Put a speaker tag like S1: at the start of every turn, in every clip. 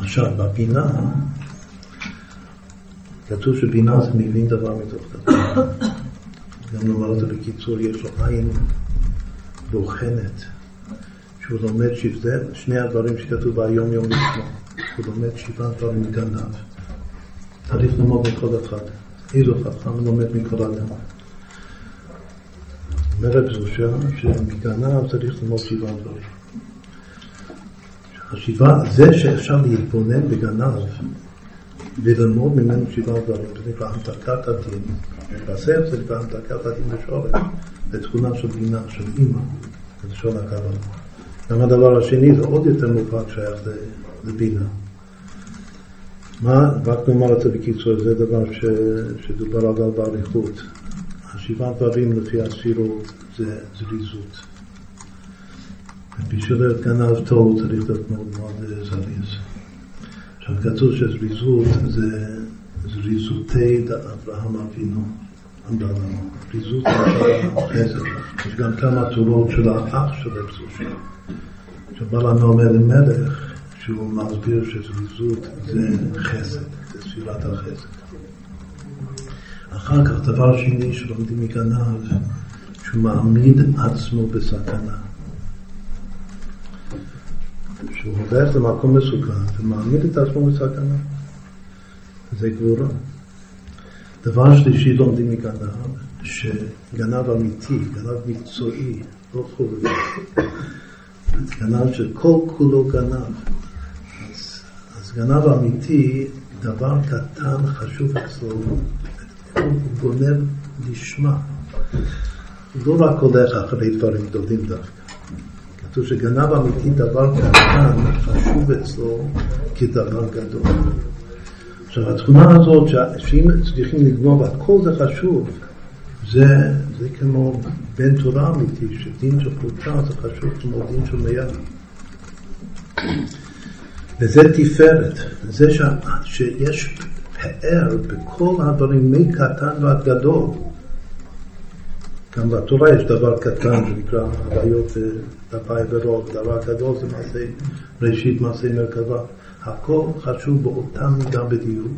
S1: עכשיו, בבינה, כתוב שבינה זה מבין דבר מתוך דבר. גם נאמר את זה בקיצור, יש לו עין בוחנת, שהוא לומד שבזה, שני הדברים שכתוב ביום יום לשמו, הוא לומד שבעה דברים מגנב. צריך ללמוד מכל אחד. איזו חכם לומד מכל אדם. אומר רב זושה שמגנב צריך ללמוד שבעה דברים. השבעה, זה שאפשר להתבונן בגנב וללמוד ממנו שבעה דברים, זה נקרא המתקת הדין. בספר זה נקרא המתקת הדין בשורש, זה תכונה של בינה, של אימא, זה לשון הקבלה. גם הדבר השני זה עוד יותר מובהק שייך לבינה. מה, רק נאמר את זה בקיצור, זה דבר ש, שדובר עליו באריכות. השבעה דברים לפי הספירות זה זריזות. בשביל להיות גנב טוב צריך להיות מאוד מאוד זריז. עכשיו כתוב שזריזות זה זריזותי אברהם אבינו, אמרה לנו. זריזות זה. יש גם כמה תורות של האח של שבא לנו אומר למלך שהוא מסביר שזריזות זה חסד, זה ספירת החסד. אחר כך, דבר שני שלומדים מגנב, שהוא מעמיד עצמו בסכנה. שהוא הולך למקום מסוכן ומעמיד את עצמו בסכנה. זה גבורה. דבר שלישי לומדים מגנב, שגנב אמיתי, גנב מקצועי, לא חובבי, גנב שכל כולו גנב. אז, אז גנב אמיתי, דבר קטן חשוב אצלו, הוא גונב לשמה. לא רק הולך אחרי דברים גדולים דווקא. כתוב שגנב אמיתי דבר קטן חשוב אצלו כדבר גדול. עכשיו התכונה הזאת שאם צריכים לגנוב הכל זה חשוב, זה, זה כמו בן תורה אמיתי, שדין של פרוטה זה חשוב כמו דין של מיד. וזה תפארת, זה ש, שיש פאר בכל הדברים מקטן ועד גדול. גם בתורה יש דבר קטן שנקרא הוויות דפי ורוב, דבר גדול זה מעשה, ראשית מעשה מרכבה. הכל חשוב באותה מידה בדיוק,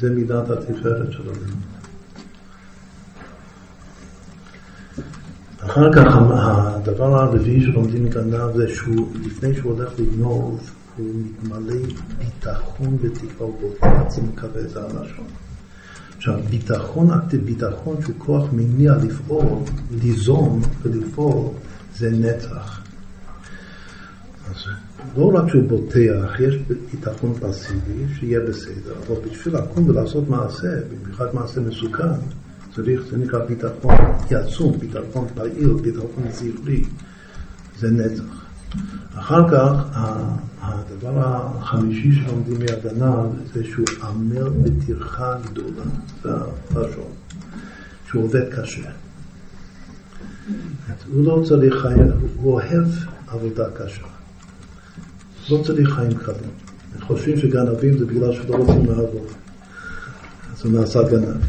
S1: זה מידת התפארת של שלנו. אחר כך הדבר הרביעי שלומדים מכאן זה שהוא, לפני שהוא הולך לגנוב, הוא מתמלא ביטחון ותקווה, הוא בעצם מקווה, זה הלשון. עכשיו, ביטחון, ביטחון שהוא כוח מניע לפעול, ליזום ולפעול, זה נצח. אז לא רק שהוא בוטח, יש ביטחון פסיבי, שיהיה בסדר, אבל בשביל לקום ולעשות מעשה, במיוחד מעשה מסוכן, צריך, זה נקרא ביטחון יצום, ביטחון פעיל, ביטחון זכרי, זה נצח. אחר כך, הדבר החמישי שלומדים מהגנה זה שהוא עמל בטרחה גדולה, זה הפרשון, שהוא עובד קשה. הוא לא צריך חיים, הוא אוהב עבודה קשה. לא צריך חיים קלים. חושבים שגנבים זה בגלל שלא רוצים לעבוד. אז הוא נעשה גנב.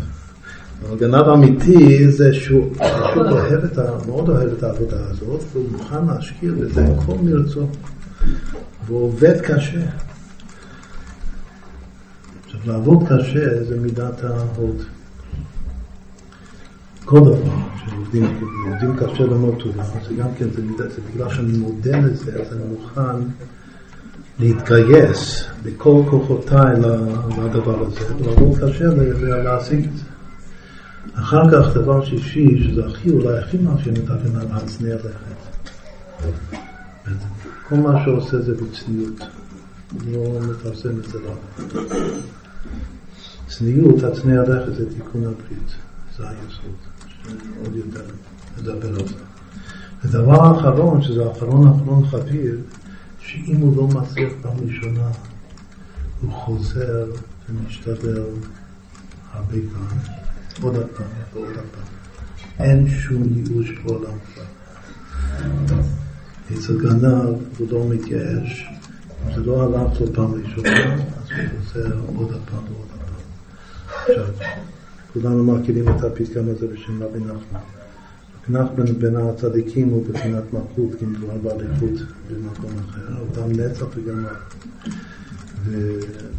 S1: אבל גנב אמיתי זה שהוא פשוט אוהב את ה, מאוד אוהב את העבודה הזאת, והוא מוכן להשקיע בזה כל מרצו. והוא עובד קשה. עכשיו, לעבוד קשה זה מידת ההוד. כל דבר שעובדים עובדים קשה ללמוד תורה, זה גם כן, זה, בגלל שאני מודה לזה, אז אני מוכן להתגייס בכל כוחותיי לדבר הזה, ולעבוד קשה להשיג את זה. אחר כך, דבר שישי, שזה הכי, אולי הכי מאפיין את הגנה, הצניע לכת. כל מה שעושה זה בצניעות. לא מפרסם את זה לא. צניעות, הצניע לכת זה תיקון הברית. זה היסוד. שעוד יותר נדבר על זה. ודבר אחרון, שזה האחרון האחרון חביב, שאם הוא לא מצליח פעם ראשונה, הוא חוזר ומשתדל הרבה פעמים. עוד פעם ועוד פעם. אין שום ייאוש בעולם כבר. אצל גנב הוא לא מתייאש, זה לא הלך לו פעם ראשונה, אז הוא עושה עוד פעם ועוד פעם. עכשיו, כולנו מכירים את הפתגם הזה בשם רבי נחמן. נחמן בין הצדיקים הוא בחינת מלכות, כי מדובר באליכות במקום אחר, אותם נצח וגמר.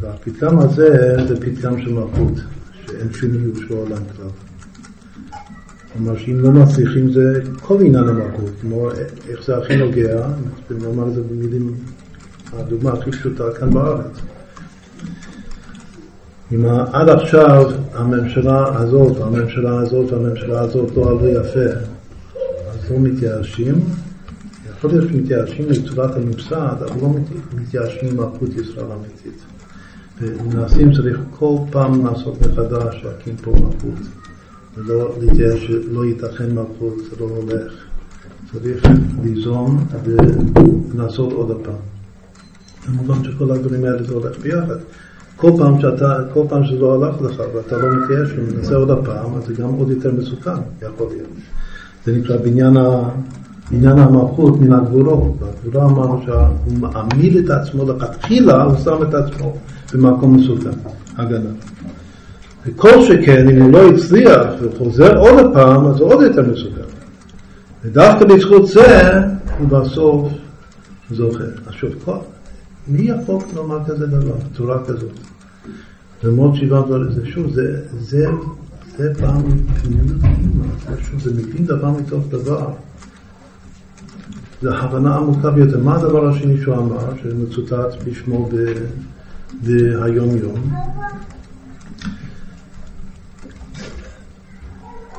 S1: והפתגם הזה זה פתגם של מלכות, שאין ייאוש בעולם כלל. כלומר שאם לא מצליחים זה כל עניין המלכות, כמו איך זה הכי נוגע, נאמר את זה במילים, הדוגמה הכי פשוטה כאן בארץ. אם עד עכשיו הממשלה הזאת, והממשלה הזאת, והממשלה הזאת לא עלו יפה, אז לא מתייאשים, יכול להיות שמתייאשים לצורת הממסד, אבל לא מתייאשים מלכות ישראל אמיתית. ומנסים צריך כל פעם לעשות מחדש, להקים פה מלכות. ולא להתייאש שלא ייתכן מלכות, זה לא הולך. צריך ליזום ולעשות עוד פעם. כמובן שכל הדברים האלה זה הולך ביחד. כל פעם שאתה, כל פעם שזה לא הלך לך ואתה לא מתייאש ומנסה עוד הפעם, אז זה גם עוד יותר מסוכן, יכול להיות. זה נקרא בניין, ה, בניין המלכות מן הגבולות. והגבולה אמרנו שהוא מעמיד את עצמו לכתחילה, הוא שם את עצמו במקום מסוכן, הגנה. וכל שכן, אם הוא לא הצליח וחוזר עוד פעם, אז זה עוד יותר מסוכן. ודווקא בזכות זה, הוא בסוף זוכה. עכשיו, מי יכול לומר כזה דבר, צורה כזאת? למרות שבעה דברים, זה שוב, זה, זה, זה זה שוב, זה מבין דבר מתוך דבר. זו הבנה עמוקה ביותר. מה הדבר השני שהוא אמר, שמצוטט בשמו ביום יום?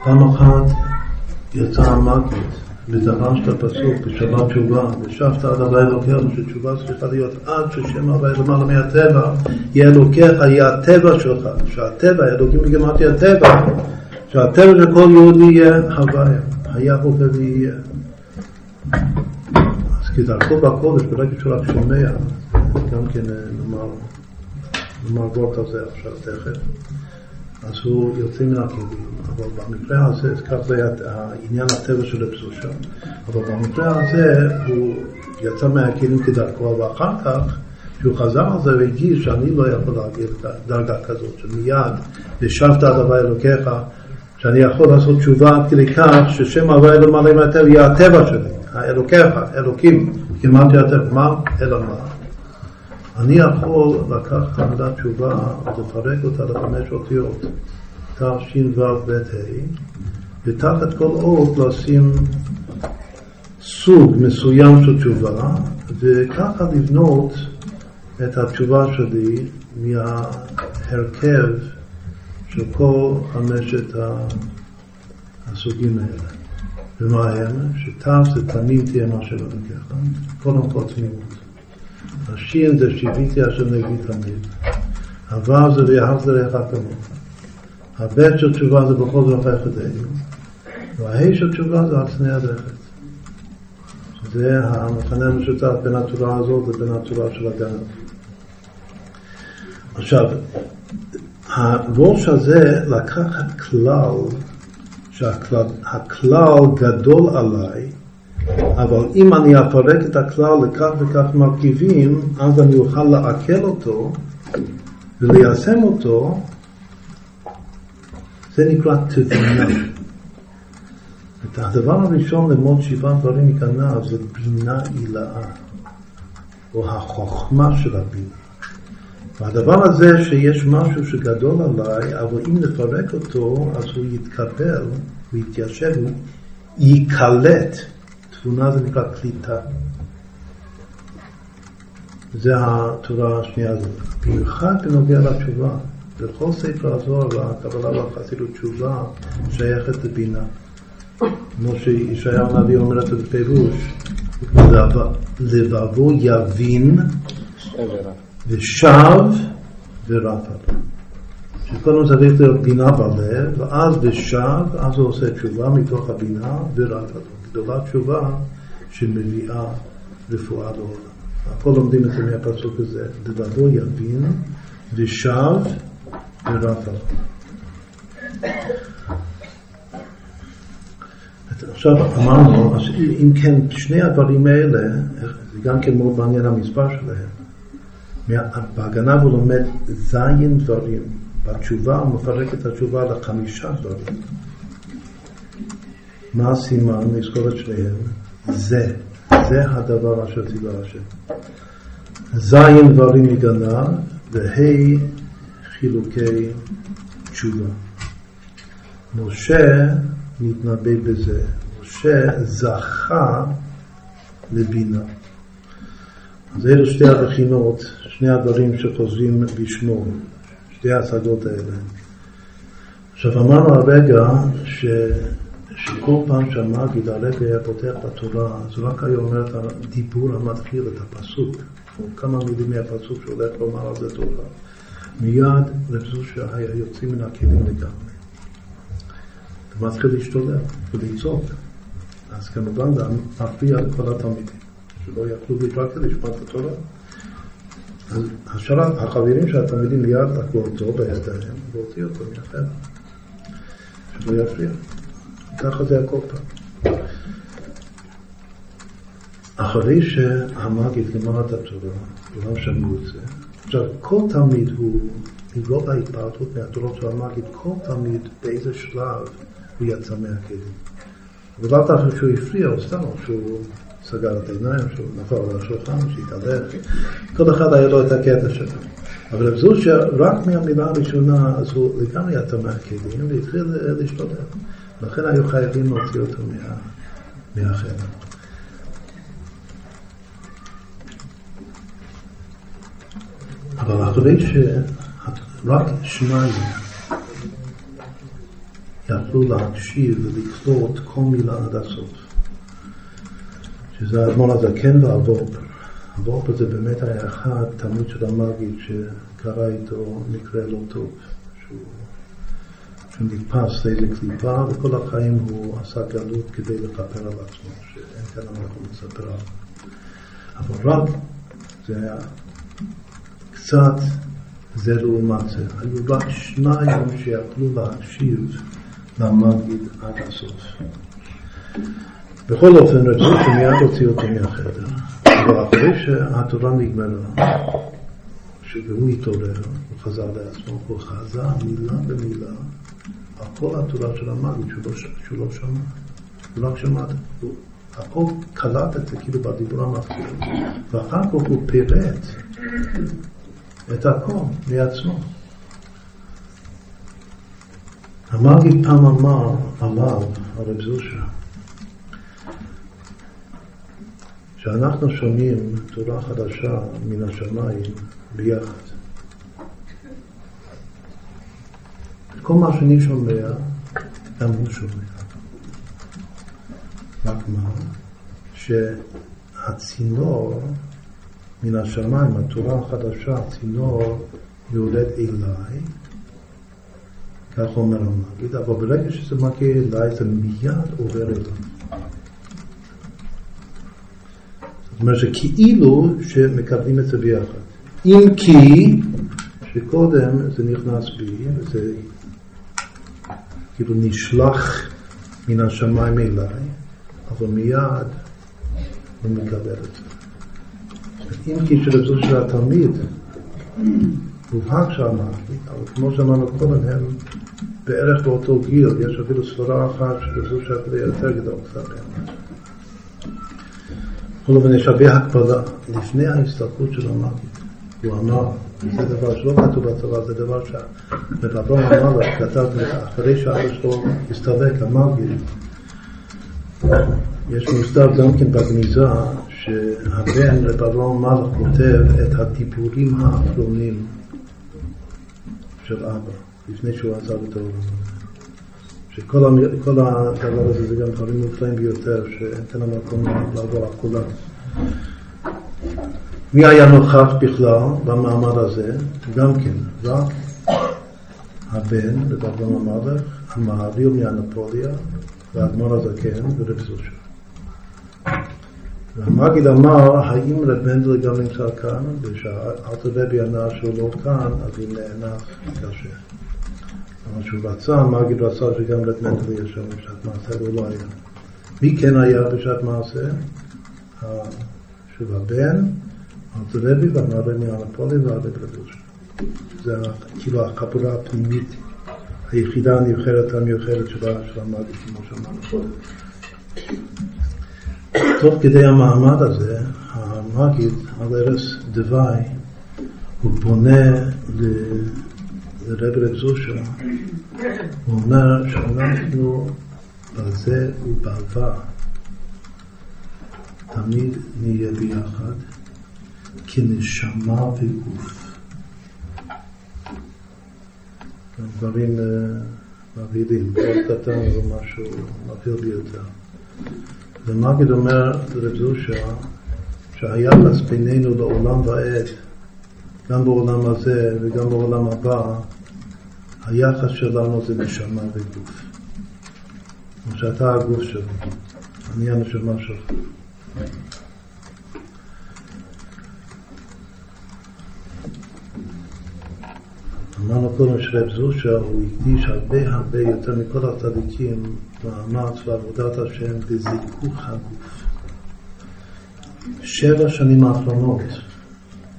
S1: פעם אחת יצא המקות של הפסוק בשבת תשובה, ושבת עד הווי אלוקינו, שתשובה צריכה להיות עד ששם הווי למעלה מהטבע, יהיה אלוקיך, יהיה הטבע שלך, שהטבע, אלוקים בגמרתי הטבע, שהטבע של כל יהודי יהיה הווי, היה הווה ויהיה. אז כדרכו בקודש, ברגע שהוא רק שומע, גם כן נאמר, נאמר וורט על זה עכשיו תכף. אז הוא יוצא מן הכלים. אבל במקרה הזה, כך זה העניין הטבע של הפסושה, אבל במקרה הזה הוא יצא מהכלים כדרכו, אבל אחר כך, כשהוא חזר על זה, הוא הגיש שאני לא יכול להגיד דרגה כזאת, שמיד ושבת עד הווי אלוקיך, שאני יכול לעשות תשובה עד כדי כך ששם הווי מהטבע יהיה הטבע שלי, האלוקיך, אלוקים, כמעט הטבע, מה? אלא מה? אני יכול לקחת עמדת תשובה ולפרק אותה לחמש אותיות, תש"ו-ה, ותחת כל אות לשים סוג מסוים של תשובה, וככה לבנות את התשובה שלי מההרכב של כל חמשת הסוגים האלה. ומה הם? שתו זה תמים תהיה מה שלא קודם כל תמימות. השין זה שיוויתי אשר נביא תמיד. הוו זה זה לאחד כמוך. הבית של תשובה זה בכל זאת הופך ידינו. וההי של תשובה זה על סנה הדרכת. שזה המכנה המשותף בין התורה הזאת לבין התורה של הגן. עכשיו, הראש הזה לקחת כלל, שהכלל גדול עליי, אבל אם אני אפרק את הכלל לכך וכך מרכיבים, אז אני אוכל לעכל אותו וליישם אותו, זה נקרא תבינה. את הדבר הראשון ללמוד שבעה דברים מכנף זה בינה עילאה, או החוכמה של הבינה. והדבר הזה שיש משהו שגדול עליי, אבל אם נפרק אותו, אז הוא יתקבל, הוא יתיישב, הוא ייקלט תבונה זה נקרא קליטה. זה התורה השנייה הזאת. במיוחד בנוגע לתשובה. בכל ספר הזוהר והקבלה והחסידות תשובה שייכת לבינה. כמו שישעיהו הנביא אומר את זה בפירוש, לבבו יבין ושב ורפא. שקודם צריך להיות בינה בלב, ואז בשב, אז הוא עושה תשובה מתוך הבינה ורפא. גדולה תשובה שמביאה רפואה לעולם. הכל לומדים את זה מהפסוק הזה. לבדו יבין ושב ורפא. עכשיו אמרנו, אם כן, שני הדברים האלה, זה גם כן מאוד מעניין המספר שלהם. בהגנה הוא לומד זין דברים. בתשובה הוא מפרק את התשובה לחמישה דברים. מה הסימן? נזכור את שניהם. זה, זה הדבר אשר ציווה השם. זין דברים מגנב, וה' חילוקי תשובה. משה מתנבא בזה. משה זכה לבינה. אז אלו שתי הבחינות, שני הדברים שחוזרים בשמו, שתי ההשגות האלה. עכשיו אמרנו הרגע ש, שכל פעם שהמגיד הרבי היה פותח בתורה, אז הוא רק היה אומר את הדיבור המתחיל, את הפסוק, כמה מילים מהפסוק שהולך לומר על זה תורה. מיד רב זושה היה יוצא מן הכלים לגמרי. ומתחיל להשתולל ולצעוק. אז כמובן זה מפריע לכל התלמידים, שלא יכלו להתרכז לשמוע את התורה. אז השאלה, החברים של התלמידים מיד לקחו אותו בידיים והוציאו אותו מהחדר, שלא יפריע. ככה זה הכל פעם. אחרי שהמגיד גמר את התורה, כולם שמעו את זה, עכשיו כל תלמיד הוא, הוא לא בהתפרטות מהתורות של המגיד, כל תלמיד באיזה שלב הוא יצא מהכלים. ולאו דווקא שהוא הפריע, או סתם, שהוא סגר את העיניים, שהוא נפל על השולחן, שהתהלך. כל אחד היה לו את הקטע שלו. אבל רב זושה, רק מהמילה הראשונה, אז הוא לגמרי יצא מהכלים והתחיל להשתולל. לכן היו חייבים להוציא אותו מה, מהחדר. אבל אחרי שרק שניים יכלו להקשיב ולקלוט כל מילה עד הסוף. שזה האדמון הזקן והוורפר. הוורפר זה באמת היה אחד, תלמיד של המגיד, שקרה איתו מקרה לא טוב. שהוא, נתפס לאיזה קליפה, וכל החיים הוא עשה גלות כדי לכפר על עצמו, שאין כאן אנחנו נספר עליו. אבל רק זה היה קצת זה לעומת זה. היו רק שניים שיכלו להקשיב למגיד עד הסוף. בכל אופן, רצו שמיד הוציא אותו מהחדר. אבל אחרי שהתורה נגמרה, שהוא התעורר, הוא חזר לעצמו, הוא חזר מילה במילה כל התורה של המגיד שהוא, לא, שהוא לא שמע. הוא רק שמע, הכל קלט את זה כאילו בדיבור המתחיל, ואחר כך הוא פירט את הכל מעצמו. המגיד פעם אמר עליו, הרב זושה, שאנחנו שומעים תורה חדשה מן השמיים ביחד. כל מה שאני שומע, גם הוא שומע. רק מה? שהצינור מן השמיים, התורה החדשה, הצינור יורד אליי, כך אומר המגיד, אבל ברגע שזה מגיע אליי זה מיד עובר אליי. זאת אומרת שכאילו שמקבלים את זה ביחד. אם כי שקודם זה נכנס בי, וזה כאילו נשלח מן השמיים אליי, אבל מיד הוא מקבל את זה. אם כי שלזו של התלמיד מובהק שאמרתי, אבל כמו שאמרנו קודם, הם בערך באותו גיל, יש אפילו סברה אחת שלזו שהתלמיד יותר גדול קצת. בכל אופן יש הרבה הקפדה לפני ההסתלקות של המגיד. הוא אמר, זה דבר שלא כתוב בצבא, זה דבר שבבבון אמר לו, כתב אחרי שאבא שלו הסתלק, המגיד, יש מוסדר גם כן בגניזה, שהבן רב אברהם מלך כותב את הדיבורים האחרונים של אבא, לפני שהוא עזב את העולם. שכל הדבר הזה זה גם דברים מופלאים ביותר, שאין כאן המקום לעבור על כולם. מי היה נוכח בכלל במעמד הזה? גם כן, רק הבן, אברהם המלך, המעביר מהנפוליה, והאדמו"ר הזקן ורב זושה. והמגיד אמר, האם רב מנדל גם נמצא כאן? ושאלת רבי ענה שהוא לא כאן, אז הוא נאנח קשה. אבל שהוא רצה, המגיד רצה שגם רב מנדל יהיה שם בשעת מעשה, והוא לא היה. מי כן היה בשעת מעשה? שוב הבן, אלת רבי והמרבה מהנפולי והרבה רבוש. זה כאילו הכפורה הפנימית היחידה הנבחרת המיוחדת של המגיד, כמו שאמרנו קודם. תוך כדי המעמד הזה, שהמגיד על ערש דווי הוא פונה לרב רב זושה, הוא אומר שאנחנו בזה ובעבר תמיד נהיה ביחד כנשמה וגוף. דברים אה, מבהילים, כל קטן זה משהו מבהיר ביותר. ומגיד אומר לרב זושה שהיחס בינינו לעולם ועד, גם בעולם הזה וגם בעולם הבא, היחס שלנו זה נשמה וגוף. כמו שאתה הגוף שלי, אני הנשמה שלך. אמרנו קודם שרב זושה הוא הקדיש הרבה הרבה יותר מכל הצדיקים מאמץ ועבודת השם בזיכוך הגוף. שבע שנים האחרונות,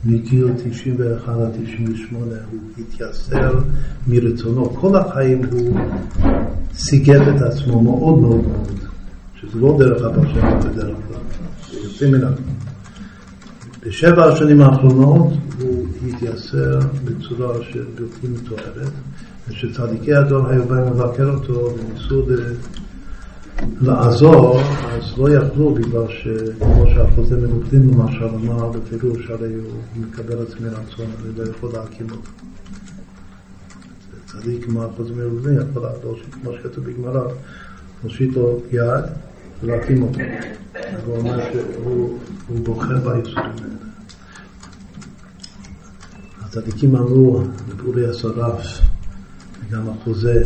S1: מגיל 91 עד 98, הוא התייסר מרצונו. כל החיים הוא סיגט את עצמו מאוד מאוד מאוד, שזה לא דרך הפרשנות בדרך כלל, זה יוצא מן הכלל. בשבע השנים האחרונות התייסר בצורה שבלתי מתוארת, וכשצדיקי הדור היו באים לבקר אותו וניסו לעזור, אז לא יכלו בגלל שכמו שהחוזה מנוגדים למשל אמר בפירוש, הרי הוא מקבל עצמי רצון, אני לא יכול להקים אותו. צדיק כמו החוזה מנוגדים יכול לעזור, כמו שכתוב בגמרא, להושיט לו יד ולהקים אותו. הוא אומר שהוא בוחר ביסודים האלה. הצדיקים אמרו, בפורי השרף, וגם החוזה,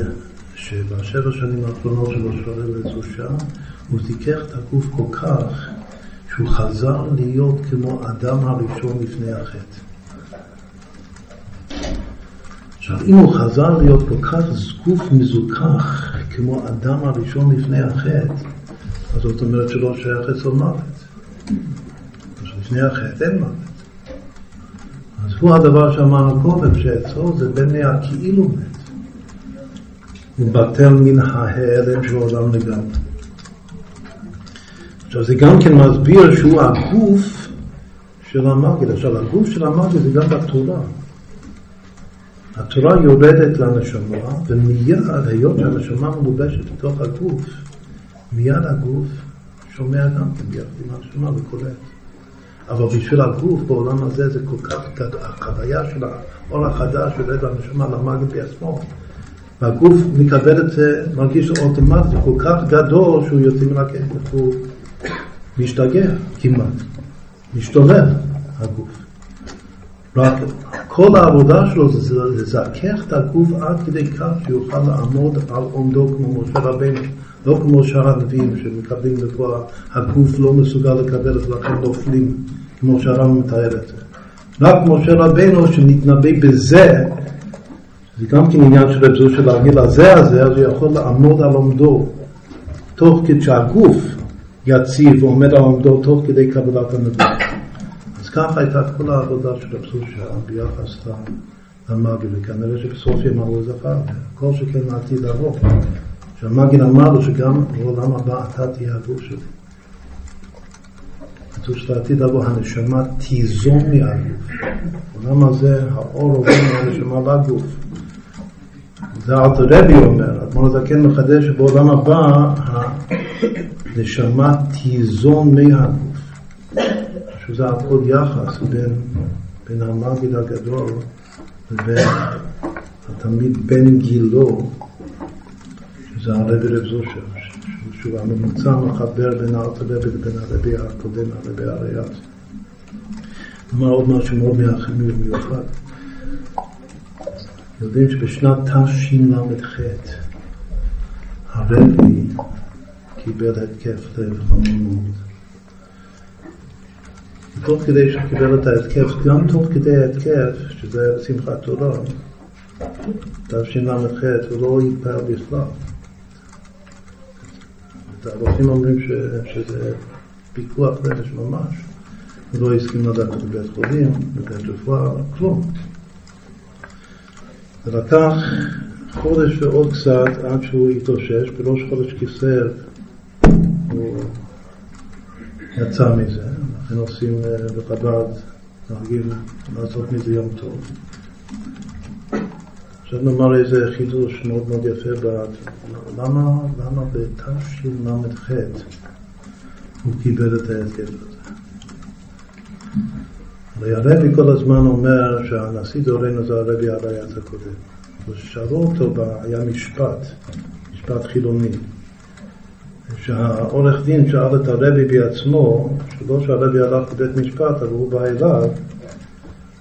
S1: שבשבע שנים האחרונות שלו שואל לזושה, הוא זיכך את הגוף כל כך שהוא חזר להיות כמו אדם הראשון לפני החטא. עכשיו, אם הוא חזר להיות כל כך גוף מזוכח כמו אדם הראשון לפני החטא, אז זאת אומרת שלא שייך אצל מוות. לפני החטא אין מוות. הוא הדבר שאמרנו קודם, שאצלו זה בין הכאילו מת. הוא בטל מן ההיעלם של עולם לגמרי. עכשיו זה גם כן מסביר שהוא הגוף של המגיד. עכשיו הגוף של המגיד זה גם בתורה. התורה יורדת לנשמה, ומיד, היות שהנשמה מלובשת בתוך הגוף, מיד הגוף שומע גם כן ביחד עם הנשמה וקולט. אבל בשביל הגוף בעולם הזה זה כל כך החוויה של האור החדש יורד לנשמה למגד בעצמו. והגוף מקבל את זה, מרגיש אוטומט, זה כל כך גדול שהוא יוצא מן הכסף, הוא משתגע כמעט, משתולל הגוף. רק כל העבודה שלו זה לזכך את הגוף עד כדי כך שיוכל לעמוד על עומדו כמו משה רבינו, לא כמו שאר הנביאים שמקבלים לפה, הגוף לא מסוגל לקבל את זה, לכן נופלים, כמו שהרם מתאר את זה. רק משה רבינו שנתנבא בזה, זה גם כן עניין של רב של להגיד הזה הזה, אז הוא יכול לעמוד על עומדו, תוך כדי שהגוף יציב ועומד על עומדו תוך כדי קבלת הנביא. ככה הייתה כל העבודה של רב זושה ביחס למאגי, וכנראה שבסוף ימיו הוא זכר, כל שכן לעתיד לבוא. שהמאגין אמר לו שגם בעולם הבא אתה תהיה הגוף שלי. כתוב שלעתיד לבוא הנשמה תיזום מהגוף. בעולם הזה האור עובר מהנשמה לגוף. זה אלתר רבי אומר, אתמול הזקן מחדש שבעולם הבא הנשמה תיזון מהגוף. שזה הכל יחס בין, בין המגיד הגדול לבין התלמיד בן גילו, שזה הרבי רב זושר, שהוא הממוצע מחבר בין אלתר רבי לבין הרבי הקודם, הרבי הריאס. אמר עוד משהו מאוד מיוחד. יודעים שבשנת תשל"ח הרבי קיבל התקף לב חמור מאוד. תוך כדי שהוא קיבל את ההתקף, גם תוך כדי ההתקף, שזה היה בשמחת תורה, תשל"ח הוא לא התפעל בכלל. הרופאים אומרים ש, שזה פיקוח נפש ממש. הוא לא הסכים לדעת בבית חולים, בבית רפואה, כלום. זה לקח חודש ועוד קצת עד שהוא התאושש, בראש חודש כסלו הוא יצא מזה. לכן עושים אה, בחב"ד, נרגיל לעשות מזה יום טוב. עכשיו נאמר איזה חידוש מאוד מאוד יפה, למה, למה בתשל"ח הוא קיבל את ההרכב הזה? הרי הרבי כל הזמן אומר שהנשיא דורנו זה הרבי הרייץ הקודם. ושאלו אותו, היה משפט, משפט חילוני, שהעורך דין שאל את הרבי בעצמו, שלא שהרבי הלך לבית משפט, אבל הוא בא אליו,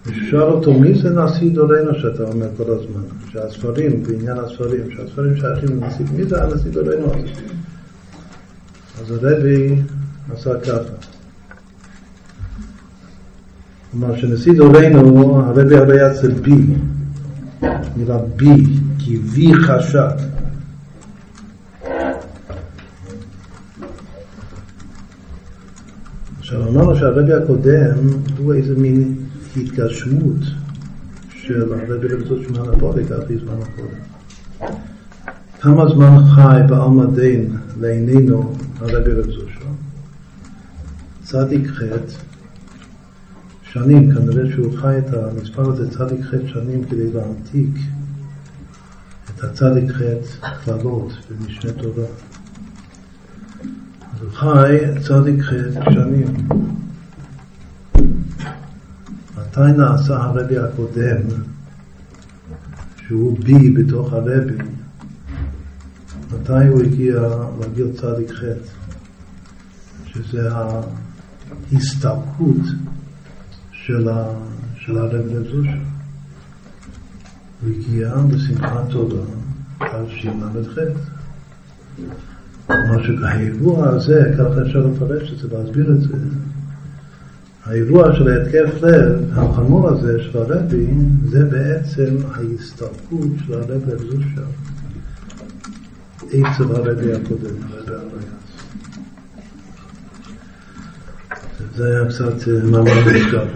S1: ושאל אותו, מי זה נשיא דורנו שאתה אומר כל הזמן? שהספרים, בעניין הספרים, שהספרים שייכים לנשיא, מי זה הנשיא דורנו? אז הרבי עשה ככה. כלומר שנשיא דורנו, הרבי הרי היה אצל בי, נראה בי, כי בי חשד. עכשיו אמרנו שהרבי הקודם הוא איזה מין התגשמות של הרבי לבצות שמעון הפועל, כך זמן הקודם. כמה זמן חי בעלמא דין לעינינו הרבי לבצות שלו? צדיק חטא שנים, כנראה שהוא חי את המספר הזה צדיק חטא שנים כדי להעתיק את הצדיק חטא קללות במשנה תורה. חי צדיק חטא שנים. מתי נעשה הרבי הקודם, שהוא בי בתוך הרבי, מתי הוא הגיע לגיל צדיק חטא, שזה ההסתלקות של, ה, של הרב לזושה. הוא הגיע בשמחת תודה תשל"ח. כלומר שהאירוע הזה, ככה אפשר לפרש את זה, להסביר את זה. האירוע של ההתקף לב החמור הזה של הרבי, זה בעצם ההסתלקות של הרב לב זושה אצל הרבי הקודם, הרבי הרייס. זה היה קצת מאמר נשגב.